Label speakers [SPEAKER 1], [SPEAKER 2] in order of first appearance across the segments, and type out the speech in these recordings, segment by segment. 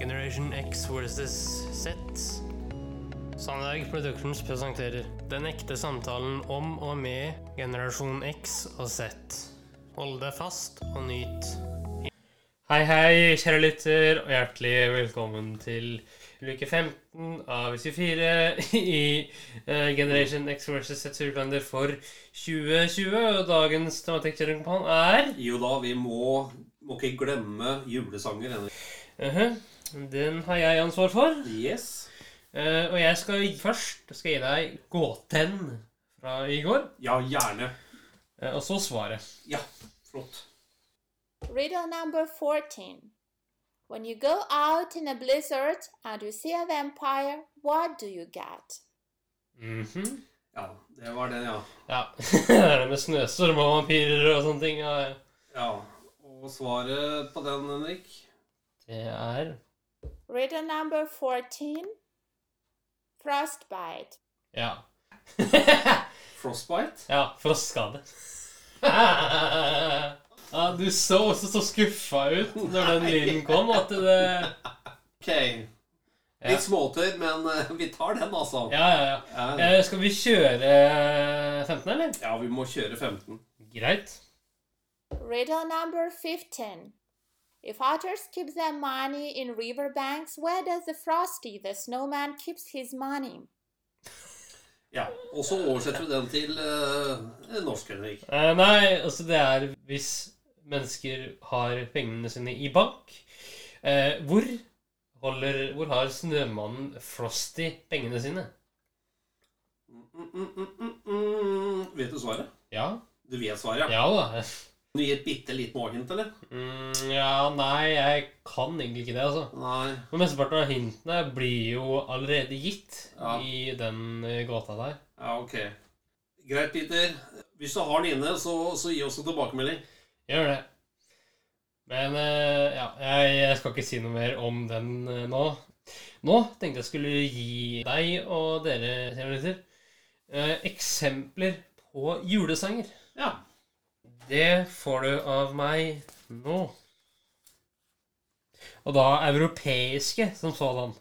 [SPEAKER 1] Generation X versus Z. Sandberg Productions presenterer Den ekte samtalen om og med generasjon X og Z. Hold deg fast og nyt. Hei, hei, kjære lytter, og hjertelig velkommen til uke 15 av 24 i eh, Generation X versus Z julekalender for 2020. Og dagens tematikk er
[SPEAKER 2] Jo da, vi må, må ikke glemme julesanger. Uh
[SPEAKER 1] Mhm, Den har jeg ansvar for.
[SPEAKER 2] Yes.
[SPEAKER 1] Uh, og jeg skal først skal gi deg gåten fra i går,
[SPEAKER 2] Ja, gjerne.
[SPEAKER 1] Uh, og så svaret.
[SPEAKER 2] Ja, flott.
[SPEAKER 3] Riddle number 14. When you go out in a blizzard and you see a vampire, what do you get?
[SPEAKER 1] Mhm.
[SPEAKER 2] Ja, det var den, ja.
[SPEAKER 1] Ja. det er det med snøstorm og vampyrer og sånne ting. Ja.
[SPEAKER 2] Ja, Og svaret på den, Henrik?
[SPEAKER 1] Det er
[SPEAKER 3] Riddle number 14. Frostbite.
[SPEAKER 1] Ja.
[SPEAKER 2] Frostbite?
[SPEAKER 1] ja, frostskade. ja, du så også så skuffa ut når den lyden kom, at det
[SPEAKER 2] Ok.
[SPEAKER 1] Ja.
[SPEAKER 2] Litt småtørr, men eh, vi tar den, altså.
[SPEAKER 1] Ja, ja, ja.
[SPEAKER 2] Ja,
[SPEAKER 1] Eh, skal vi kjøre 15, eller?
[SPEAKER 2] ja vi må kjøre 15.
[SPEAKER 1] Greit.
[SPEAKER 3] Riddle number 15. If otters keep their money in riverbanks, where does the frosty, the snowman, keeps his money?
[SPEAKER 2] Ja, Og så oversetter du den til uh, norsk, Henrik.
[SPEAKER 1] Uh, nei, altså det er hvis mennesker har pengene sine i bank. Uh, hvor, holder, hvor har Snømannen Frosty pengene sine?
[SPEAKER 2] Mm, mm, mm, mm, mm. Vet du svaret?
[SPEAKER 1] Ja.
[SPEAKER 2] Du vet svaret, ja?
[SPEAKER 1] Ja da.
[SPEAKER 2] Kan du gi et bitte lite hint, eller?
[SPEAKER 1] Mm, ja, nei, jeg kan egentlig ikke det, altså.
[SPEAKER 2] Nei.
[SPEAKER 1] Men mesteparten av hintene blir jo allerede gitt
[SPEAKER 2] Ja.
[SPEAKER 1] i den eh, gåta der.
[SPEAKER 2] Ja, ok. Greit, Peter. Hvis du har den inne, så, så gi oss en tilbakemelding.
[SPEAKER 1] Gjør det. Men eh, ja, jeg, skal ikke si noe mer om den eh, nå. Nå tenkte jeg skulle gi deg og dere eh, eksempler på julesanger.
[SPEAKER 2] Ja.
[SPEAKER 1] Det får du av meg nå. Og da europeiske som sådan.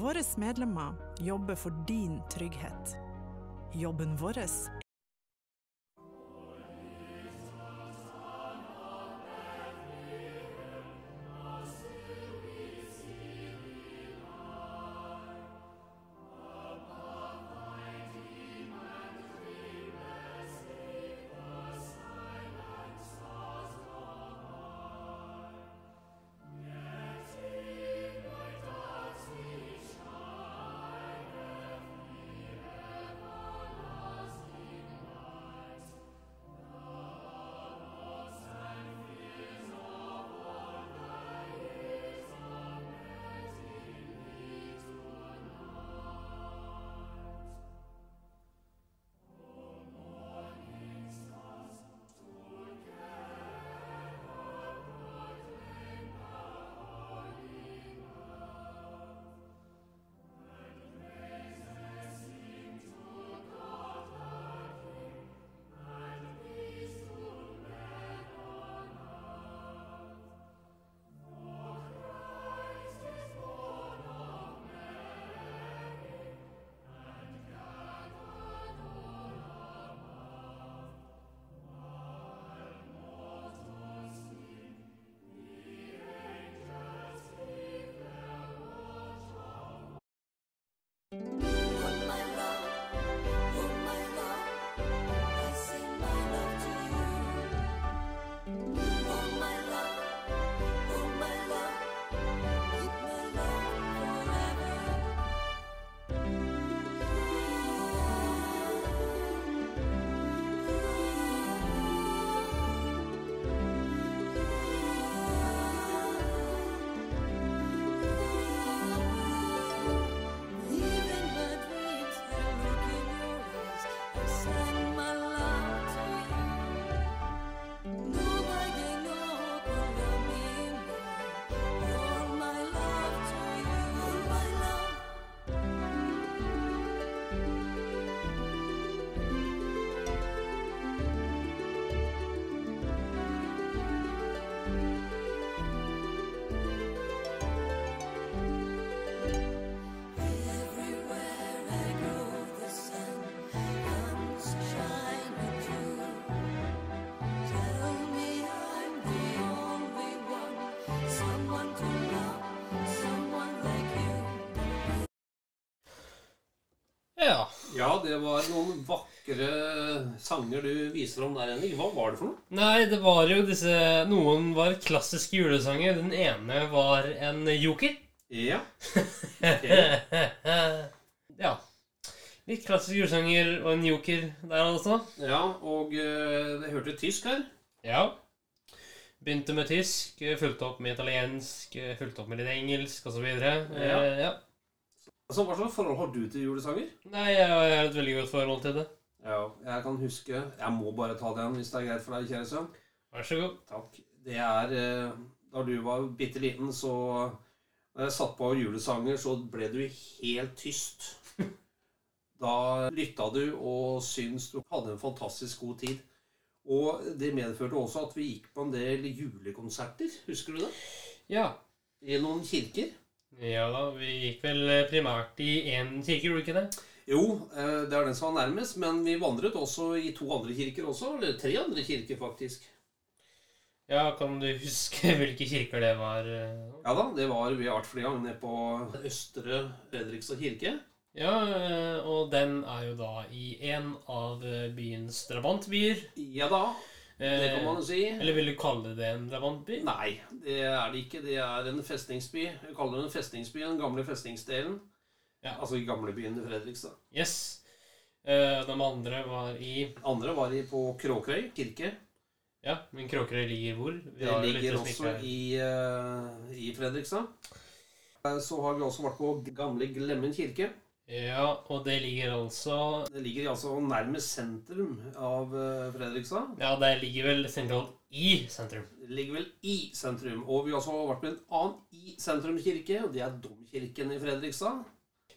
[SPEAKER 4] Våre medlemmer jobber for din trygghet. Jobben vår
[SPEAKER 1] Ja.
[SPEAKER 2] Ja, det var noen vakre sanger du viser om der, Henrik. Hva var det for noe?
[SPEAKER 1] Nei, det var jo disse Noen var klassiske julesanger. Den ene var en joker.
[SPEAKER 2] Ja.
[SPEAKER 1] ja. Litt klassiske julesanger og en joker der, altså.
[SPEAKER 2] ja og eh, det hørte tysk her.
[SPEAKER 1] Ja. Begynte med tysk, eh, fulgte opp med italiensk, eh, fulgte opp med litt engelsk osv.
[SPEAKER 2] Ja.
[SPEAKER 1] Ja.
[SPEAKER 2] Altså, Hva slags forhold har du til julesanger?
[SPEAKER 1] Nei, jeg har et veldig godt forhold til det.
[SPEAKER 2] Ja, jeg kan huske Jeg må bare ta den hvis det er greit for deg, kjære sønn.
[SPEAKER 1] Vær så god.
[SPEAKER 2] Takk. Det er eh, Da du var bitte liten, så Når jeg satte på julesanger, så ble du helt tyst. Da lytta du og syntes du hadde en fantastisk god tid. Og det medførte også at vi gikk på en del julekonserter. Husker du det?
[SPEAKER 1] Ja.
[SPEAKER 2] I noen kirker.
[SPEAKER 1] Ja da, vi gikk vel primært i én kirke, gjorde vi ikke det?
[SPEAKER 2] Jo, eh, det er den som var nærmest, men vi vandret også i to andre kirker også. Eller tre andre kirker, faktisk.
[SPEAKER 1] Ja, kan du huske hvilke kirker det var? eh?
[SPEAKER 2] Ja da, det var Vi har vært flere ganger nede på Østre Fredrikstad kirke.
[SPEAKER 1] Ja, eh, og den er jo da i en av eh, byens drabantbyer.
[SPEAKER 2] Ja da, det kan man jo si.
[SPEAKER 1] Eller vil du kalle det en drabantby?
[SPEAKER 2] Nei, det er det ikke. Det er en festningsby. Jeg kaller det en festningsby, den gamle festningsdelen.
[SPEAKER 1] Ja.
[SPEAKER 2] Altså i gamlebyen i Fredrikstad.
[SPEAKER 1] Yes. Eh, De andre var i
[SPEAKER 2] Andre var i på Kråkrøy kirke.
[SPEAKER 1] Ja, men Kråkerøy ligger hvor? Vi
[SPEAKER 2] Det ligger også i, eh, i Fredrikstad. Eh, Så har vi også vært på gamle Glemmen kirke.
[SPEAKER 1] Ja, og det ligger altså
[SPEAKER 2] Det ligger altså nærmest sentrum av eh, Fredrikstad.
[SPEAKER 1] Ja, det ligger vel sentralt i sentrum.
[SPEAKER 2] Det ligger vel i sentrum. Og vi har også vært med en annen i sentrum kirke, og det er Domkirken i Fredrikstad.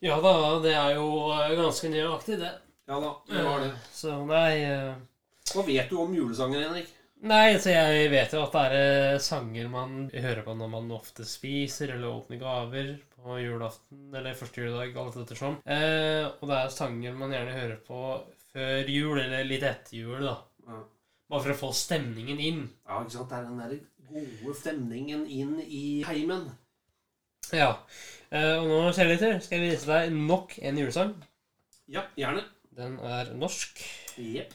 [SPEAKER 1] Ja da, det er jo eh, ganske nøyaktig, det.
[SPEAKER 2] Ja da, det var det.
[SPEAKER 1] Så nei eh,
[SPEAKER 2] Hva vet du om julesanger, Henrik?
[SPEAKER 1] Nei, så jeg vet jo at det er eh, sanger man hører på når man ofte spiser eller åpner gaver. På julaften, eller første juledag, alt ettersom. Eh, og det er sanger man gjerne hører på før jul, eller litt etter jul, da.
[SPEAKER 2] Ja.
[SPEAKER 1] Bare for å få stemningen inn.
[SPEAKER 2] ja, ikke sant? Det er den der gode stemningen inn i heimen.
[SPEAKER 1] Ja. Eh, og nå, kjærligheter, skal jeg vise deg nok en julesang.
[SPEAKER 2] Ja, gjerne.
[SPEAKER 1] Den er norsk.
[SPEAKER 2] Jepp.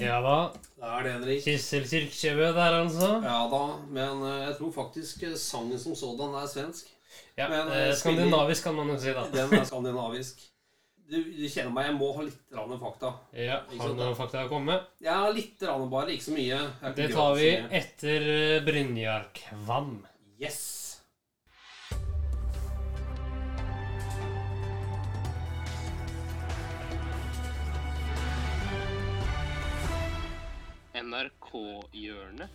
[SPEAKER 1] Ja da.
[SPEAKER 2] Det er det, Henrik.
[SPEAKER 1] Kissel der, altså.
[SPEAKER 2] Ja da, men eh, jeg tror faktisk eh, sangen som sådan er svensk.
[SPEAKER 1] Ja,
[SPEAKER 2] Men,
[SPEAKER 1] eh,
[SPEAKER 2] eh,
[SPEAKER 1] Skandinavisk kan man jo si, da.
[SPEAKER 2] Den er skandinavisk. Du, du kjenner meg, jeg må ha litt grann fakta.
[SPEAKER 1] Ja, Har du noen fakta å komme med?
[SPEAKER 2] Ja, litt grann bare, ikke så mye.
[SPEAKER 1] Det tar vi etter Brynjar Kvam.
[SPEAKER 2] Yes!
[SPEAKER 1] NRK-hjørnet.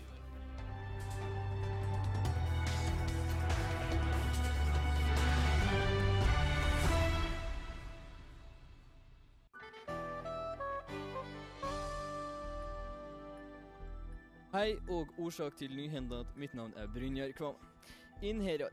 [SPEAKER 5] Hei og årsak til nyhendet. Mitt navn er Brynjar Kvam. Inn Innherad.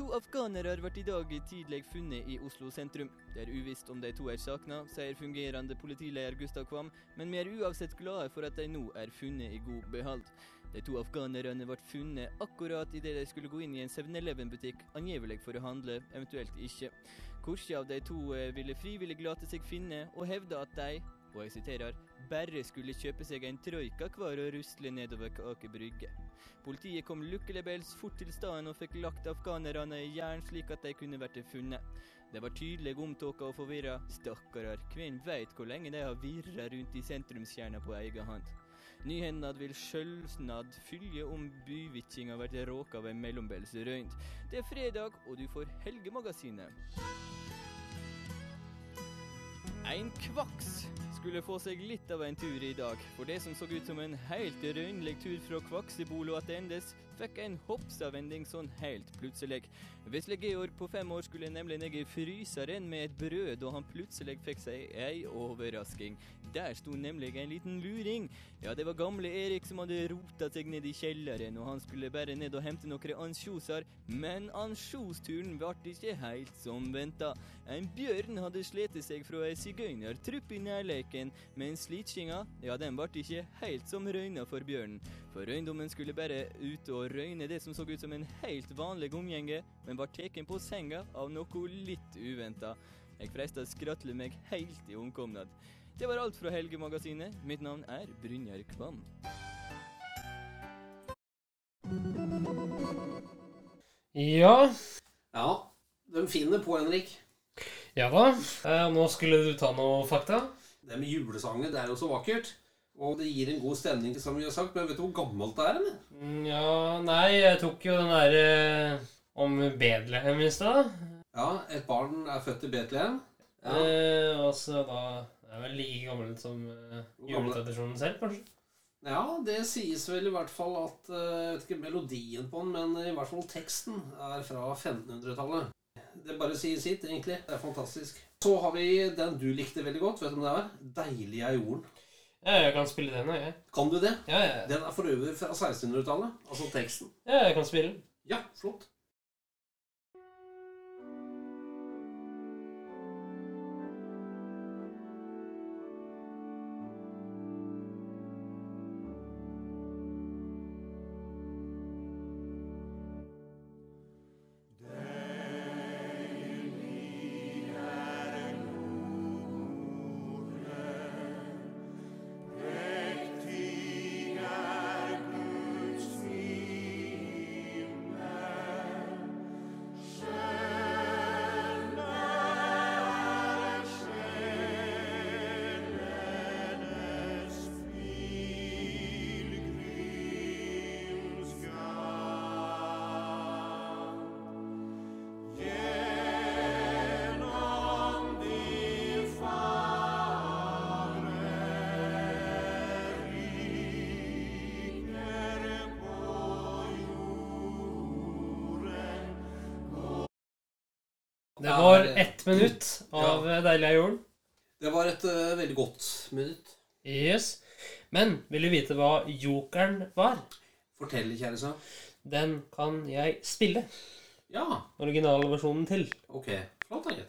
[SPEAKER 5] To afghanere ble i dag tidlig funnet i Oslo sentrum. Det er uvisst om de to er savna, sier fungerende politileder Gustav Kvam, men vi er uansett glade for at de nå er funnet i god behold. De to afghanerne ble funnet akkurat idet de skulle gå inn i en 7-Eleven-butikk, angivelig for å handle, eventuelt ikke. Korset av de to eh, ville frivillig late seg finne, og hevde at de, og jeg siterer, bare skulle kjøpe seg en troika hver og rusle nedover Aker Brygge. Politiet kom lukkelebbels fort til staden og fikk lagt afghanerne i jern slik at de kunne vært funnet. Det var tydelig omtåka og forvirra. Stakkarer, hvem veit hvor lenge de har virra rundt i sentrumskjerna på egen hånd. Nyhendad vil sjølvsnad fylje om byvitjinga blir råka av en mellombels røynt. Det er fredag, og du får Helgemagasinet. En kvaks skulle få seg litt av en tur i dag, for det som så ut som en helt rønnlig tur fra Kvaksebolo attendes, fikk en hoppsavending sånn helt plutselig. Vesle Georg på fem år skulle nemlig ned i fryseren med et brød, og han plutselig fikk seg ei overrasking. Der sto nemlig en liten luring. Ja, det var gamle Erik som hadde rota seg ned i kjelleren, og han skulle bare ned og hente noen ansjoser, men ansjosturen ble ikke helt som venta. En bjørn hadde slitt seg fra ei sigøynertrupp i nærleiken, men slitskinga, ja, den ble ikke helt som røyna for bjørnen. For røyndommen skulle bare ut og røyne det som så ut som en helt vanlig omgjenge, men var teken på senga av noe litt uventa. Jeg freista å skratle meg helt i omkomnad. Det var alt fra Helgemagasinet. Mitt navn er Brynjar Kvam.
[SPEAKER 1] Ja.
[SPEAKER 2] Ja, de finner på, Henrik.
[SPEAKER 1] Ja da. Eh, nå skulle du ta noe fakta.
[SPEAKER 2] Det med julesanger, det er jo så vakkert. Og det gir en god stemning, som vi har sagt. Men vet du hvor gammelt det er, eller?
[SPEAKER 1] Mm, Ja, nei, jeg tok jo den derre om Betlehem i stad.
[SPEAKER 2] Ja, et barn er født i Betlehem. Ja.
[SPEAKER 1] Eh, og så da Det er vel like gammelt som eh, juletradisjonen selv, kanskje?
[SPEAKER 2] Ja, det sies vel i hvert fall at eh, Jeg vet ikke melodien på den, men i hvert fall teksten er fra 1500-tallet. Det bare sier sitt, egentlig. Det er fantastisk. Så har vi den du likte veldig godt. Vet du om det er? 'Deilig er jorden'.
[SPEAKER 1] Ja, jeg kan spille den, jeg.
[SPEAKER 2] Kan du det?
[SPEAKER 1] Ja, ja,
[SPEAKER 2] Den er for øvrig fra 1600-tallet. Altså teksten.
[SPEAKER 1] ja, jeg kan spille den.
[SPEAKER 2] Ja, flott.
[SPEAKER 1] Det var ett minutt av Deilig er jorden.
[SPEAKER 6] Det var et uh, veldig godt minutt.
[SPEAKER 1] Yes. Men vil du vite hva jokeren var?
[SPEAKER 6] Fortell, kjære sa.
[SPEAKER 1] Den kan jeg spille.
[SPEAKER 6] Ja,
[SPEAKER 1] Originalversjonen til.
[SPEAKER 6] ok. Flott, da,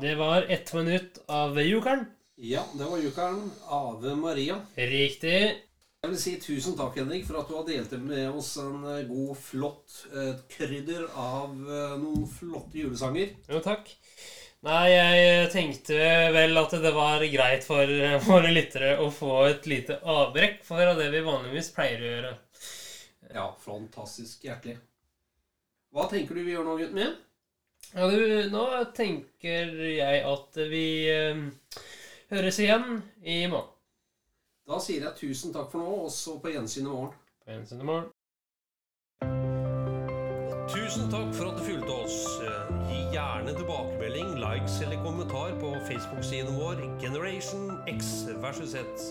[SPEAKER 1] Det var ett minutt av jokeren.
[SPEAKER 6] ja, det var Jokeren. Ave Maria.
[SPEAKER 1] Riktig.
[SPEAKER 6] Jeg vil si tusen takk, Henrik, for at du har delt med oss en eh, god, flott eh, krydder av eh, noen flotte julesanger.
[SPEAKER 1] Jo, takk. Nei, jeg tenkte vel at det var greit for våre lyttere å få et lite avbrekk for det vi vanligvis pleier å gjøre.
[SPEAKER 6] Ja, fantastisk hjertelig. Hva tenker du vi gjør nå, gutten min?
[SPEAKER 1] Ja, du, nå tenker jeg at vi eh, høres igjen i morgen.
[SPEAKER 6] Da sier jeg tusen takk for nå, og så på gjensyn i morgen.
[SPEAKER 1] På gjensyn i morgen.
[SPEAKER 2] Tusen takk for at du fulgte oss. Eh, Gi gjerne tilbakemelding, likes eller kommentar på Facebook-siden vår Generation X versus Z.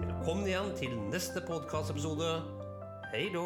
[SPEAKER 2] Velkommen igjen til neste podkastepisode. Hei då!